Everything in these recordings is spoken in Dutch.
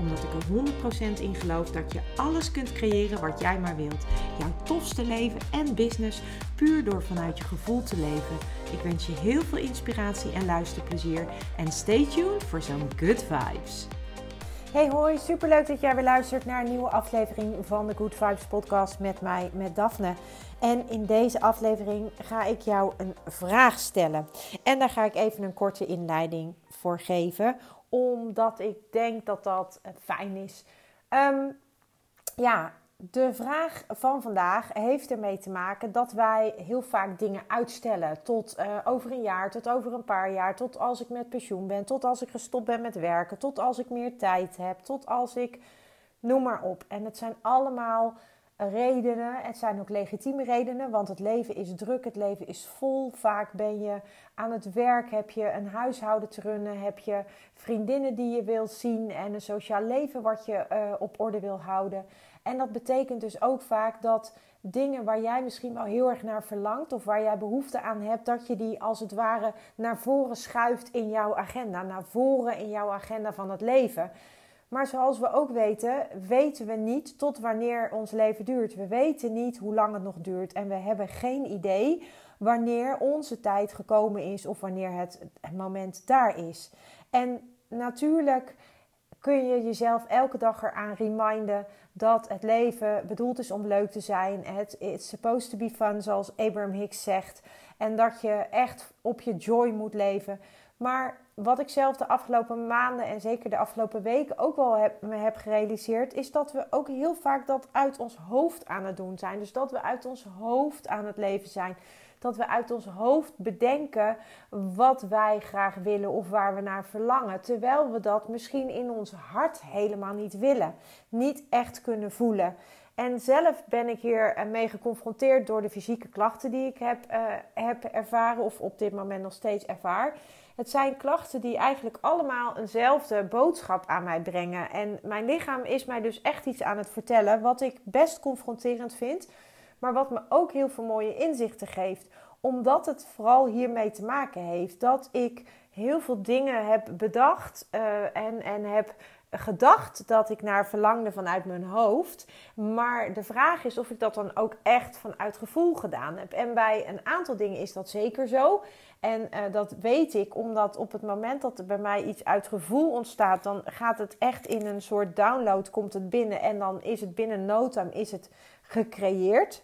Omdat ik er 100% in geloof dat je alles kunt creëren wat jij maar wilt. Jouw tofste leven en business puur door vanuit je gevoel te leven. Ik wens je heel veel inspiratie en luisterplezier. En stay tuned voor zo'n good vibes. Hey hoi, superleuk dat jij weer luistert naar een nieuwe aflevering van de Good Vibes podcast met mij, met Daphne. En in deze aflevering ga ik jou een vraag stellen. En daar ga ik even een korte inleiding voor geven, omdat ik denk dat dat fijn is. Ehm, ja, de vraag van vandaag heeft ermee te maken dat wij heel vaak dingen uitstellen. Tot uh, over een jaar, tot over een paar jaar, tot als ik met pensioen ben, tot als ik gestopt ben met werken, tot als ik meer tijd heb, tot als ik. Noem maar op. En het zijn allemaal redenen. Het zijn ook legitieme redenen, want het leven is druk, het leven is vol. Vaak ben je aan het werk, heb je een huishouden te runnen, heb je vriendinnen die je wilt zien en een sociaal leven wat je uh, op orde wil houden. En dat betekent dus ook vaak dat dingen waar jij misschien wel heel erg naar verlangt of waar jij behoefte aan hebt, dat je die als het ware naar voren schuift in jouw agenda, naar voren in jouw agenda van het leven. Maar zoals we ook weten, weten we niet tot wanneer ons leven duurt. We weten niet hoe lang het nog duurt en we hebben geen idee wanneer onze tijd gekomen is of wanneer het, moment daar is. En natuurlijk kun je jezelf elke dag eraan reminden dat het leven bedoeld is om leuk te zijn. Het is supposed to be fun, zoals Abraham Hicks zegt. En dat je echt op je joy moet leven. Maar wat ik zelf de afgelopen maanden en zeker de afgelopen weken ook wel heb, me heb gerealiseerd, is dat we ook heel vaak dat uit ons hoofd aan het doen zijn. Dus dat we uit ons hoofd aan het leven zijn dat we uit ons hoofd bedenken wat wij graag willen of waar we naar verlangen. Terwijl we dat misschien in ons hart helemaal niet willen, niet echt kunnen voelen. En zelf ben ik hier mee geconfronteerd door de fysieke klachten die ik heb, uh, heb ervaren of op dit moment nog steeds ervaar. Het zijn klachten die eigenlijk allemaal eenzelfde boodschap aan mij brengen. En mijn lichaam is mij dus echt iets aan het vertellen wat ik best confronterend vind maar wat me ook heel veel mooie inzichten geeft. Omdat het vooral hiermee te maken heeft dat ik heel veel dingen heb bedacht uh, en, en heb gedacht dat ik naar verlangde vanuit mijn hoofd. Maar de vraag is of ik dat dan ook echt vanuit gevoel gedaan heb. En bij een aantal dingen is dat zeker zo. En uh, dat weet ik omdat op het moment dat er bij mij iets uit gevoel ontstaat, dan gaat het echt in een soort download, komt het binnen en dan is het binnen no is het gecreëerd.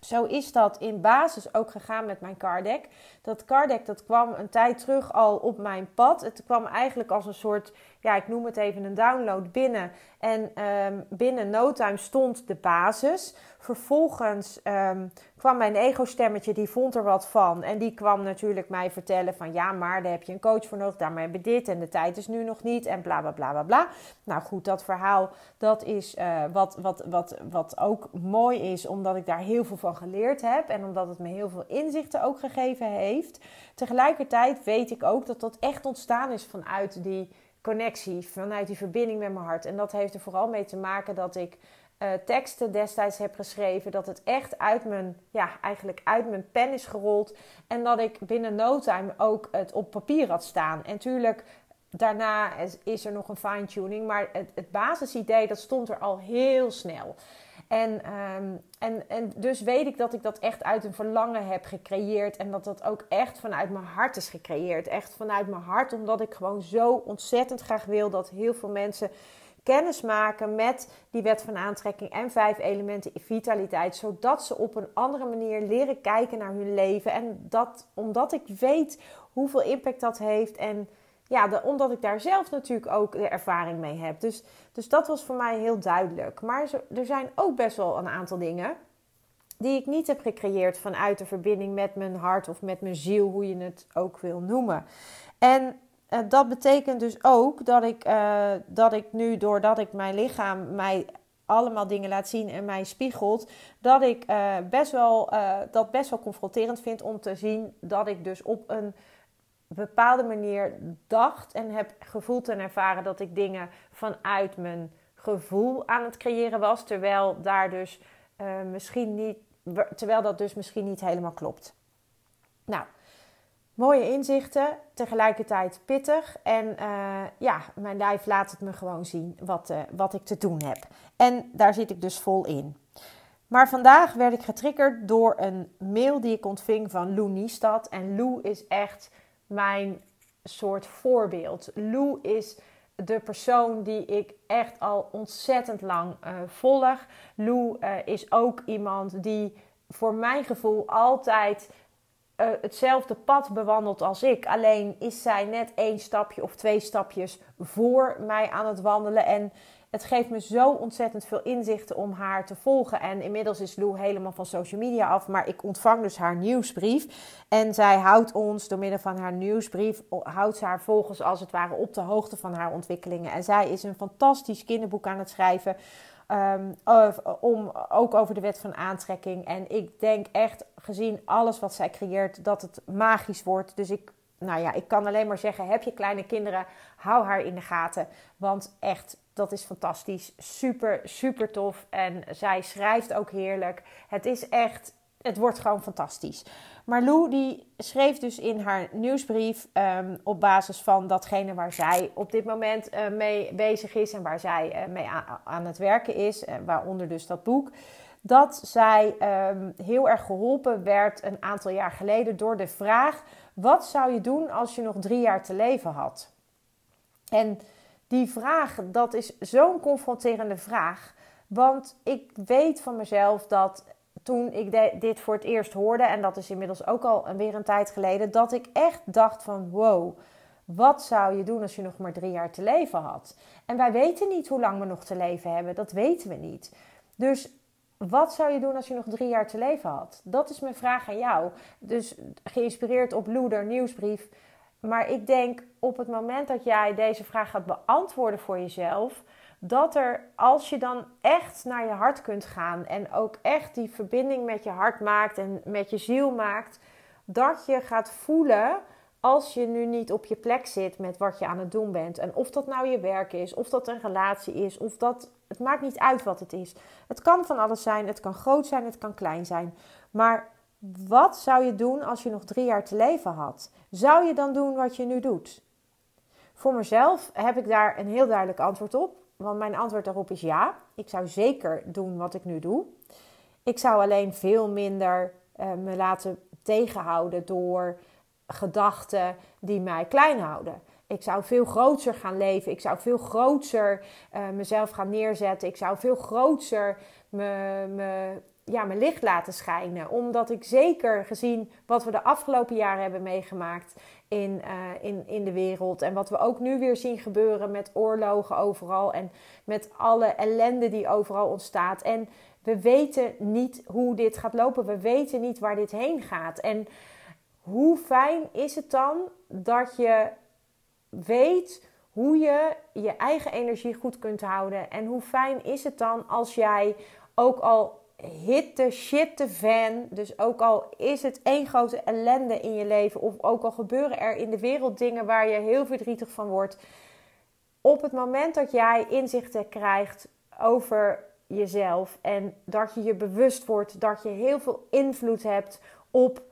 Zo is dat in basis ook gegaan met mijn card deck. Dat card deck dat kwam een tijd terug al op mijn pad. Het kwam eigenlijk als een soort, ja, ik noem het even een download binnen. En um, binnen no time stond de basis. Vervolgens um, kwam mijn ego-stemmetje, die vond er wat van. En die kwam natuurlijk mij vertellen van... ja, maar daar heb je een coach voor nodig, daarmee hebben we dit... en de tijd is nu nog niet en bla, bla, bla, bla, bla. Nou goed, dat verhaal, dat is uh, wat, wat, wat, wat ook mooi is... omdat ik daar heel veel van geleerd heb... en omdat het me heel veel inzichten ook gegeven heeft. Tegelijkertijd weet ik ook dat dat echt ontstaan is vanuit die connectie... vanuit die verbinding met mijn hart. En dat heeft er vooral mee te maken dat ik uh, teksten destijds heb geschreven. Dat het echt uit mijn, ja, eigenlijk uit mijn pen is gerold. En dat ik binnen no time ook het op papier had staan. En tuurlijk, daarna is er nog een fine-tuning. Maar het, het basisidee, dat stond er al heel snel. En, um, en, en dus weet ik dat ik dat echt uit een verlangen heb gecreëerd. En dat dat ook echt vanuit mijn hart is gecreëerd. Echt vanuit mijn hart, omdat ik gewoon zo ontzettend graag wil dat heel veel mensen kennis maken met die wet van aantrekking en vijf elementen vitaliteit, zodat ze op een andere manier leren kijken naar hun leven. En dat omdat ik weet hoeveel impact dat heeft en ja, omdat ik daar zelf natuurlijk ook de ervaring mee heb. Dus, dus dat was voor mij heel duidelijk. Maar er zijn ook best wel een aantal dingen die ik niet heb gecreëerd vanuit de verbinding met mijn hart of met mijn ziel, hoe je het ook wil noemen. En uh, dat betekent dus ook dat ik, uh, dat ik nu, doordat ik mijn lichaam mij allemaal dingen laat zien en mij spiegelt, dat ik uh, best wel, dat best wel confronterend vind om te zien dat ik dus op een bepaalde manier dacht en heb gevoeld en ervaren dat ik dingen vanuit mijn gevoel aan het creëren was, terwijl daar dus uh, misschien niet, terwijl dat dus misschien niet helemaal klopt. Nou, mooie inzichten, tegelijkertijd pittig. En uh, ja, mijn lijf laat het me gewoon zien wat, uh, wat ik te doen heb. En daar zit ik dus vol in. Maar vandaag werd ik getriggerd door een mail die ik ontving van Lou Niestad. En Lou is echt mijn soort voorbeeld. Lou is de persoon die ik echt al ontzettend lang uh, volg. Lou is ook iemand die voor mijn gevoel altijd uh, hetzelfde pad bewandelt als ik. Alleen is zij net één stapje of twee stapjes voor mij aan het wandelen. En het geeft me zo ontzettend veel inzichten om haar te volgen. En inmiddels is Lou helemaal van social media af. Maar ik ontvang dus haar nieuwsbrief. En zij houdt ons door middel van haar nieuwsbrief, houdt ze haar volgers als het ware op de hoogte van haar ontwikkelingen. En zij is een fantastisch kinderboek aan het schrijven Um, om, ook over de wet van aantrekking. En ik denk echt, gezien alles wat zij creëert, dat het magisch wordt. Dus ik, nou ja, ik kan alleen maar zeggen: heb je kleine kinderen, hou haar in de gaten. Want echt, dat is fantastisch. Super, super tof. En zij schrijft ook heerlijk. Het is echt, het wordt gewoon fantastisch. Maar Lou die schreef dus in haar nieuwsbrief um, op basis van datgene waar zij op dit moment uh, mee bezig is en waar zij uh, mee aan het werken is, uh, waaronder dus dat boek, dat zij um, heel erg geholpen werd een aantal jaar geleden door de vraag: wat zou je doen als je nog drie jaar te leven had? En die vraag, dat is zo'n confronterende vraag. Want ik weet van mezelf dat toen ik dit voor het eerst hoorde, en dat is inmiddels ook al weer een tijd geleden, dat ik echt dacht van wow, wat zou je doen als je nog maar drie jaar te leven had? En wij weten niet hoe lang we nog te leven hebben, dat weten we niet. Dus wat zou je doen als je nog drie jaar te leven had? Dat is mijn vraag aan jou. Dus geïnspireerd op Loeder nieuwsbrief. Maar ik denk op het moment dat jij deze vraag gaat beantwoorden voor jezelf, dat er, als je dan echt naar je hart kunt gaan en ook echt die verbinding met je hart maakt en met je ziel maakt, dat je gaat voelen als je nu niet op je plek zit met wat je aan het doen bent. En of dat nou je werk is, of dat een relatie is, of dat. Het maakt niet uit wat het is. Het kan van alles zijn, het kan groot zijn, het kan klein zijn. Maar wat zou je doen als je nog drie jaar te leven had? Zou je dan doen wat je nu doet? Voor mezelf heb ik daar een heel duidelijk antwoord op. Want mijn antwoord daarop is ja. Ik zou zeker doen wat ik nu doe. Ik zou alleen veel minder uh, me laten tegenhouden door gedachten die mij klein houden. Ik zou veel groter gaan leven. Ik zou veel groter uh, mezelf gaan neerzetten. Ik zou veel groter me, me, ja, mijn licht laten schijnen. Omdat ik zeker gezien wat we de afgelopen jaren hebben meegemaakt in, uh, in, in de wereld. En wat we ook nu weer zien gebeuren met oorlogen overal. En met alle ellende die overal ontstaat. En we weten niet hoe dit gaat lopen. We weten niet waar dit heen gaat. En hoe fijn is het dan dat je weet hoe je je eigen energie goed kunt houden. En hoe fijn is het dan als jij ook al hitte, shitte fan. Dus ook al is het één grote ellende in je leven, of ook al gebeuren er in de wereld dingen waar je heel verdrietig van wordt. Op het moment dat jij inzichten krijgt over jezelf en dat je je bewust wordt dat je heel veel invloed hebt op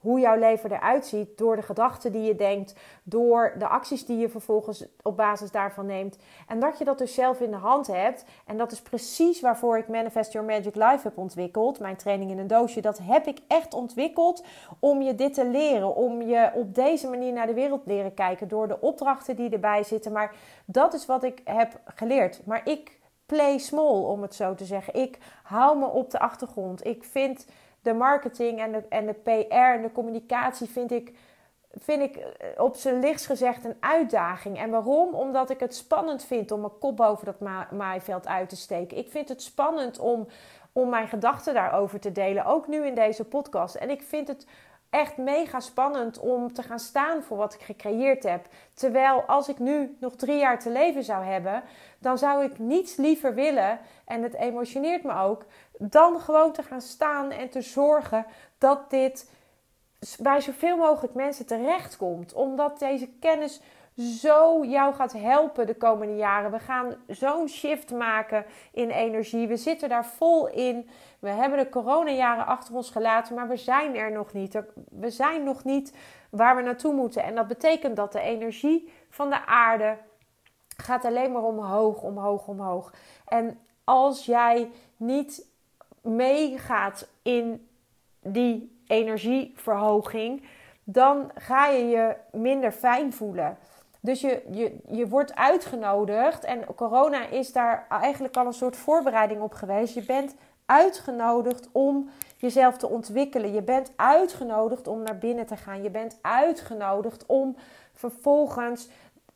hoe jouw leven eruit ziet door de gedachten die je denkt, door de acties die je vervolgens op basis daarvan neemt. En dat je dat dus zelf in de hand hebt. En dat is precies waarvoor ik Manifest Your Magic Life heb ontwikkeld. Mijn training in een doosje. Dat heb ik echt ontwikkeld om je dit te leren. Om je op deze manier naar de wereld leren kijken door de opdrachten die erbij zitten. Maar dat is wat ik heb geleerd. Maar ik play small, om het zo te zeggen. Ik hou me op de achtergrond. Ik vind de marketing en de, en de PR en de communicatie vind ik, vind ik eh, op zijn lichtst gezegd een uitdaging. En waarom? Omdat ik het spannend vind om mijn kop boven dat ma maaiveld uit te steken. Ik vind het spannend om, om mijn gedachten daarover te delen, ook nu in deze podcast. En ik vind het echt mega spannend om te gaan staan voor wat ik gecreëerd heb. Terwijl als ik nu nog drie jaar te leven zou hebben, dan zou ik niets liever willen, en het emotioneert me ook, dan gewoon te gaan staan en te zorgen dat dit bij zoveel mogelijk mensen terechtkomt. Omdat deze kennis zo jou gaat helpen de komende jaren. We gaan zo'n shift maken in energie. We zitten daar vol in. We hebben de coronajaren achter ons gelaten, maar we zijn er nog niet. We zijn nog niet waar we naartoe moeten. En dat betekent dat de energie van de aarde gaat alleen maar omhoog, omhoog, omhoog. En als jij niet meegaat in die energieverhoging, dan ga je je minder fijn voelen. Dus je, je, je wordt uitgenodigd en corona is daar eigenlijk al een soort voorbereiding op geweest. Je bent uitgenodigd om jezelf te ontwikkelen. Je bent uitgenodigd om naar binnen te gaan. Je bent uitgenodigd om vervolgens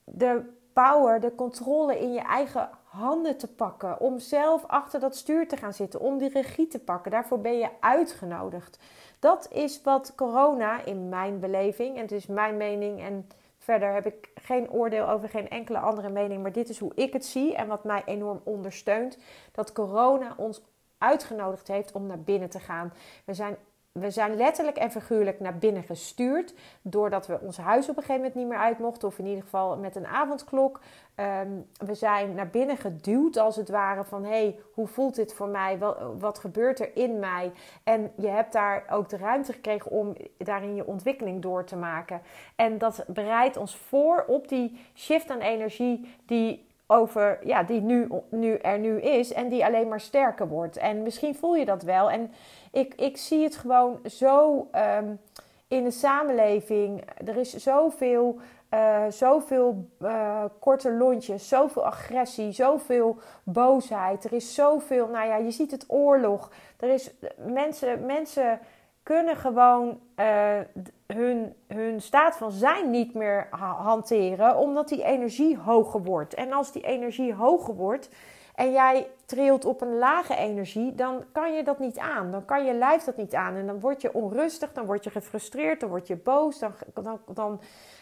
de power, de controle in je eigen handen te pakken. Om zelf achter dat stuur te gaan zitten. Om die regie te pakken. Daarvoor ben je uitgenodigd. Dat is wat corona in mijn beleving, en het is mijn mening en verder heb ik geen oordeel over geen enkele andere mening, maar dit is hoe ik het zie en wat mij enorm ondersteunt, dat corona ons uitgenodigd heeft om naar binnen te gaan. We zijn we zijn letterlijk en figuurlijk naar binnen gestuurd. Doordat we ons huis op een gegeven moment niet meer uit mochten. Of in ieder geval met een avondklok. Ehm, we zijn naar binnen geduwd als het ware. Van hé, hey, hoe voelt dit voor mij? Wat, wat gebeurt er in mij? En je hebt daar ook de ruimte gekregen om daarin je ontwikkeling door te maken. En dat bereidt ons voor op die shift aan energie die over, ja, die nu, nu er nu is en die alleen maar sterker wordt. En misschien voel je dat wel. En ik, ik zie het gewoon zo um, in de samenleving. Er is zoveel, uh, zoveel uh, korte lontjes, zoveel agressie, zoveel boosheid. Er is zoveel, nou ja, je ziet het oorlog. Er is mensen, mensen kunnen gewoon uh, hun, hun staat van zijn niet meer hanteren, omdat die energie hoger wordt. En als die energie hoger wordt en jij trilt op een lage energie, dan kan je dat niet aan. Dan kan je lijf dat niet aan. En dan word je onrustig, dan word je gefrustreerd, dan word je boos. Dan, dan, dan,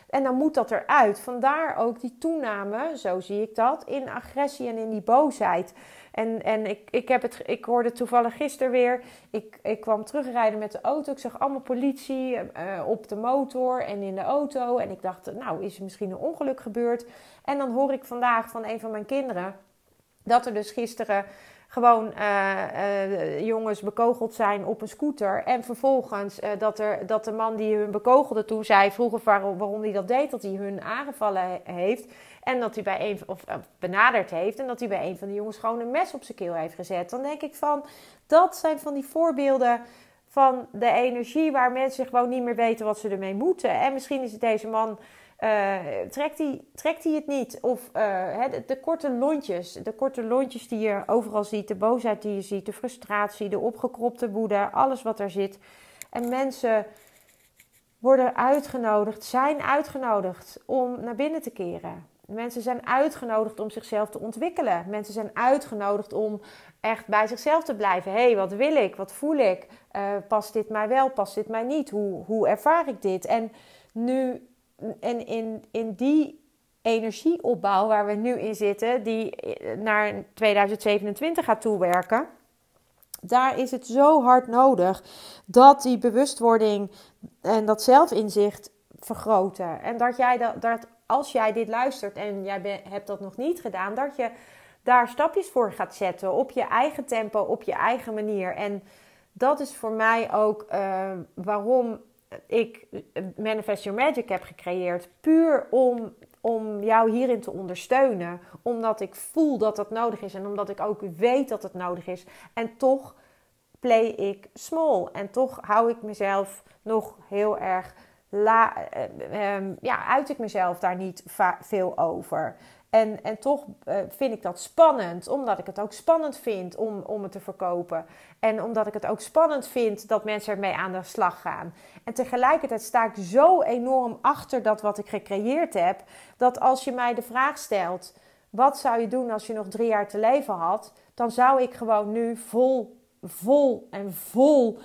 en dan moet dat eruit. Vandaar ook die toename, zo zie ik dat, in agressie en in die boosheid. En, en ik, ik, heb het, ik hoorde toevallig gisteren weer. Ik, ik kwam terugrijden met de auto. Ik zag allemaal politie uh, op de motor en in de auto. En ik dacht, nou, is er misschien een ongeluk gebeurd? En dan hoor ik vandaag van een van mijn kinderen dat er dus gisteren gewoon uh, uh, jongens bekogeld zijn op een scooter. En vervolgens uh, dat, er, dat de man die hun bekogelde toen zei, vroeger waarom, waarom hij dat deed, dat hij hun aangevallen heeft. En dat hij bij een, of benaderd heeft. En dat hij bij een van die jongens gewoon een mes op zijn keel heeft gezet. Dan denk ik van, dat zijn van die voorbeelden van de energie waar mensen gewoon niet meer weten wat ze ermee moeten. En misschien is het deze man uh, trekt, hij, trekt hij het niet? Of uh, de, de, korte lontjes, de korte lontjes die je overal ziet, de boosheid die je ziet, de frustratie, de opgekropte woede, alles wat er zit. En mensen worden uitgenodigd, zijn uitgenodigd om naar binnen te keren. Mensen zijn uitgenodigd om zichzelf te ontwikkelen. Mensen zijn uitgenodigd om echt bij zichzelf te blijven. Hé, hey, wat wil ik? Wat voel ik? Uh, past dit mij wel? Past dit mij niet? Hoe, hoe ervaar ik dit? En nu en in, in die energieopbouw waar we nu in zitten, die naar 2027 gaat toewerken, daar is het zo hard nodig dat die bewustwording en dat zelfinzicht vergroten. En dat jij dat, als jij dit luistert en jij hebt dat nog niet gedaan, dat je daar stapjes voor gaat zetten op je eigen tempo, op je eigen manier. En dat is voor mij ook uh, waarom ik Manifest Your Magic heb gecreëerd. Puur om, om jou hierin te ondersteunen. Omdat ik voel dat dat nodig is. En omdat ik ook weet dat het nodig is. En toch play ik small. En toch hou ik mezelf nog heel erg... La, uh, um, ja, uit ik mezelf daar niet veel over. En, en toch uh, vind ik dat spannend, omdat ik het ook spannend vind om, om het te verkopen. En omdat ik het ook spannend vind dat mensen ermee aan de slag gaan. En tegelijkertijd sta ik zo enorm achter dat wat ik gecreëerd heb, dat als je mij de vraag stelt: wat zou je doen als je nog drie jaar te leven had? Dan zou ik gewoon nu vol, vol en vol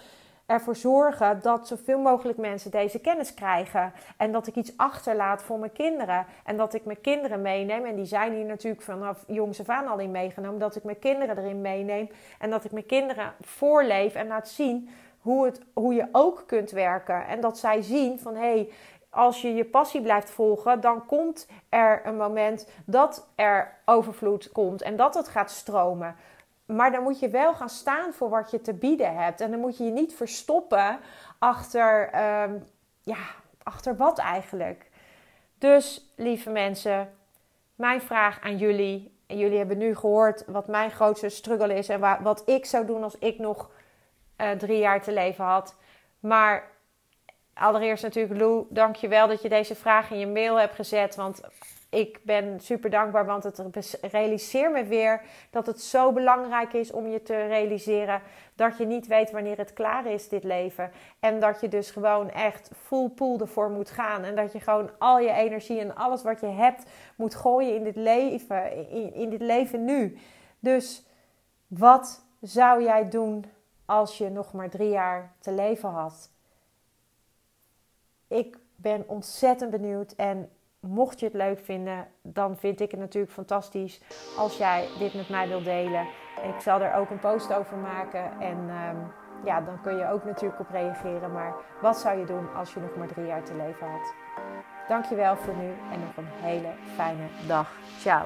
ervoor zorgen dat zoveel mogelijk mensen deze kennis krijgen. En dat ik iets achterlaat voor mijn kinderen. En dat ik mijn kinderen meeneem. En die zijn hier natuurlijk vanaf jongs af aan al in meegenomen. Dat ik mijn kinderen erin meeneem. En dat ik mijn kinderen voorleef en laat zien hoe, het, hoe je ook kunt werken. En dat zij zien van hé, hey, als je je passie blijft volgen, dan komt er een moment dat er overvloed komt en dat het gaat stromen. Maar dan moet je wel gaan staan voor wat je te bieden hebt. En dan moet je je niet verstoppen achter, ehm, ja, achter wat eigenlijk. Dus, lieve mensen, mijn vraag aan jullie. En jullie hebben nu gehoord wat mijn grootste struggle is en wat ik zou doen als ik nog uh, drie jaar te leven had. Maar allereerst natuurlijk, Lou, dank je wel dat je deze vraag in je mail hebt gezet. Want ik ben super dankbaar, want het realiseer me weer dat het zo belangrijk is om je te realiseren dat je niet weet wanneer het klaar is, dit leven. En dat je dus gewoon echt full pool ervoor moet gaan. En dat je gewoon al je energie en alles wat je hebt moet gooien in dit leven, in, in dit leven nu. Dus wat zou jij doen als je nog maar drie jaar te leven had? Ik ben ontzettend benieuwd en mocht je het leuk vinden, dan vind ik het natuurlijk fantastisch als jij dit met mij wilt delen. Ik zal er ook een post over maken en um, ja, dan kun je ook natuurlijk op reageren. Maar wat zou je doen als je nog maar drie jaar te leven had? Dankjewel voor nu en nog een hele fijne dag. Ciao.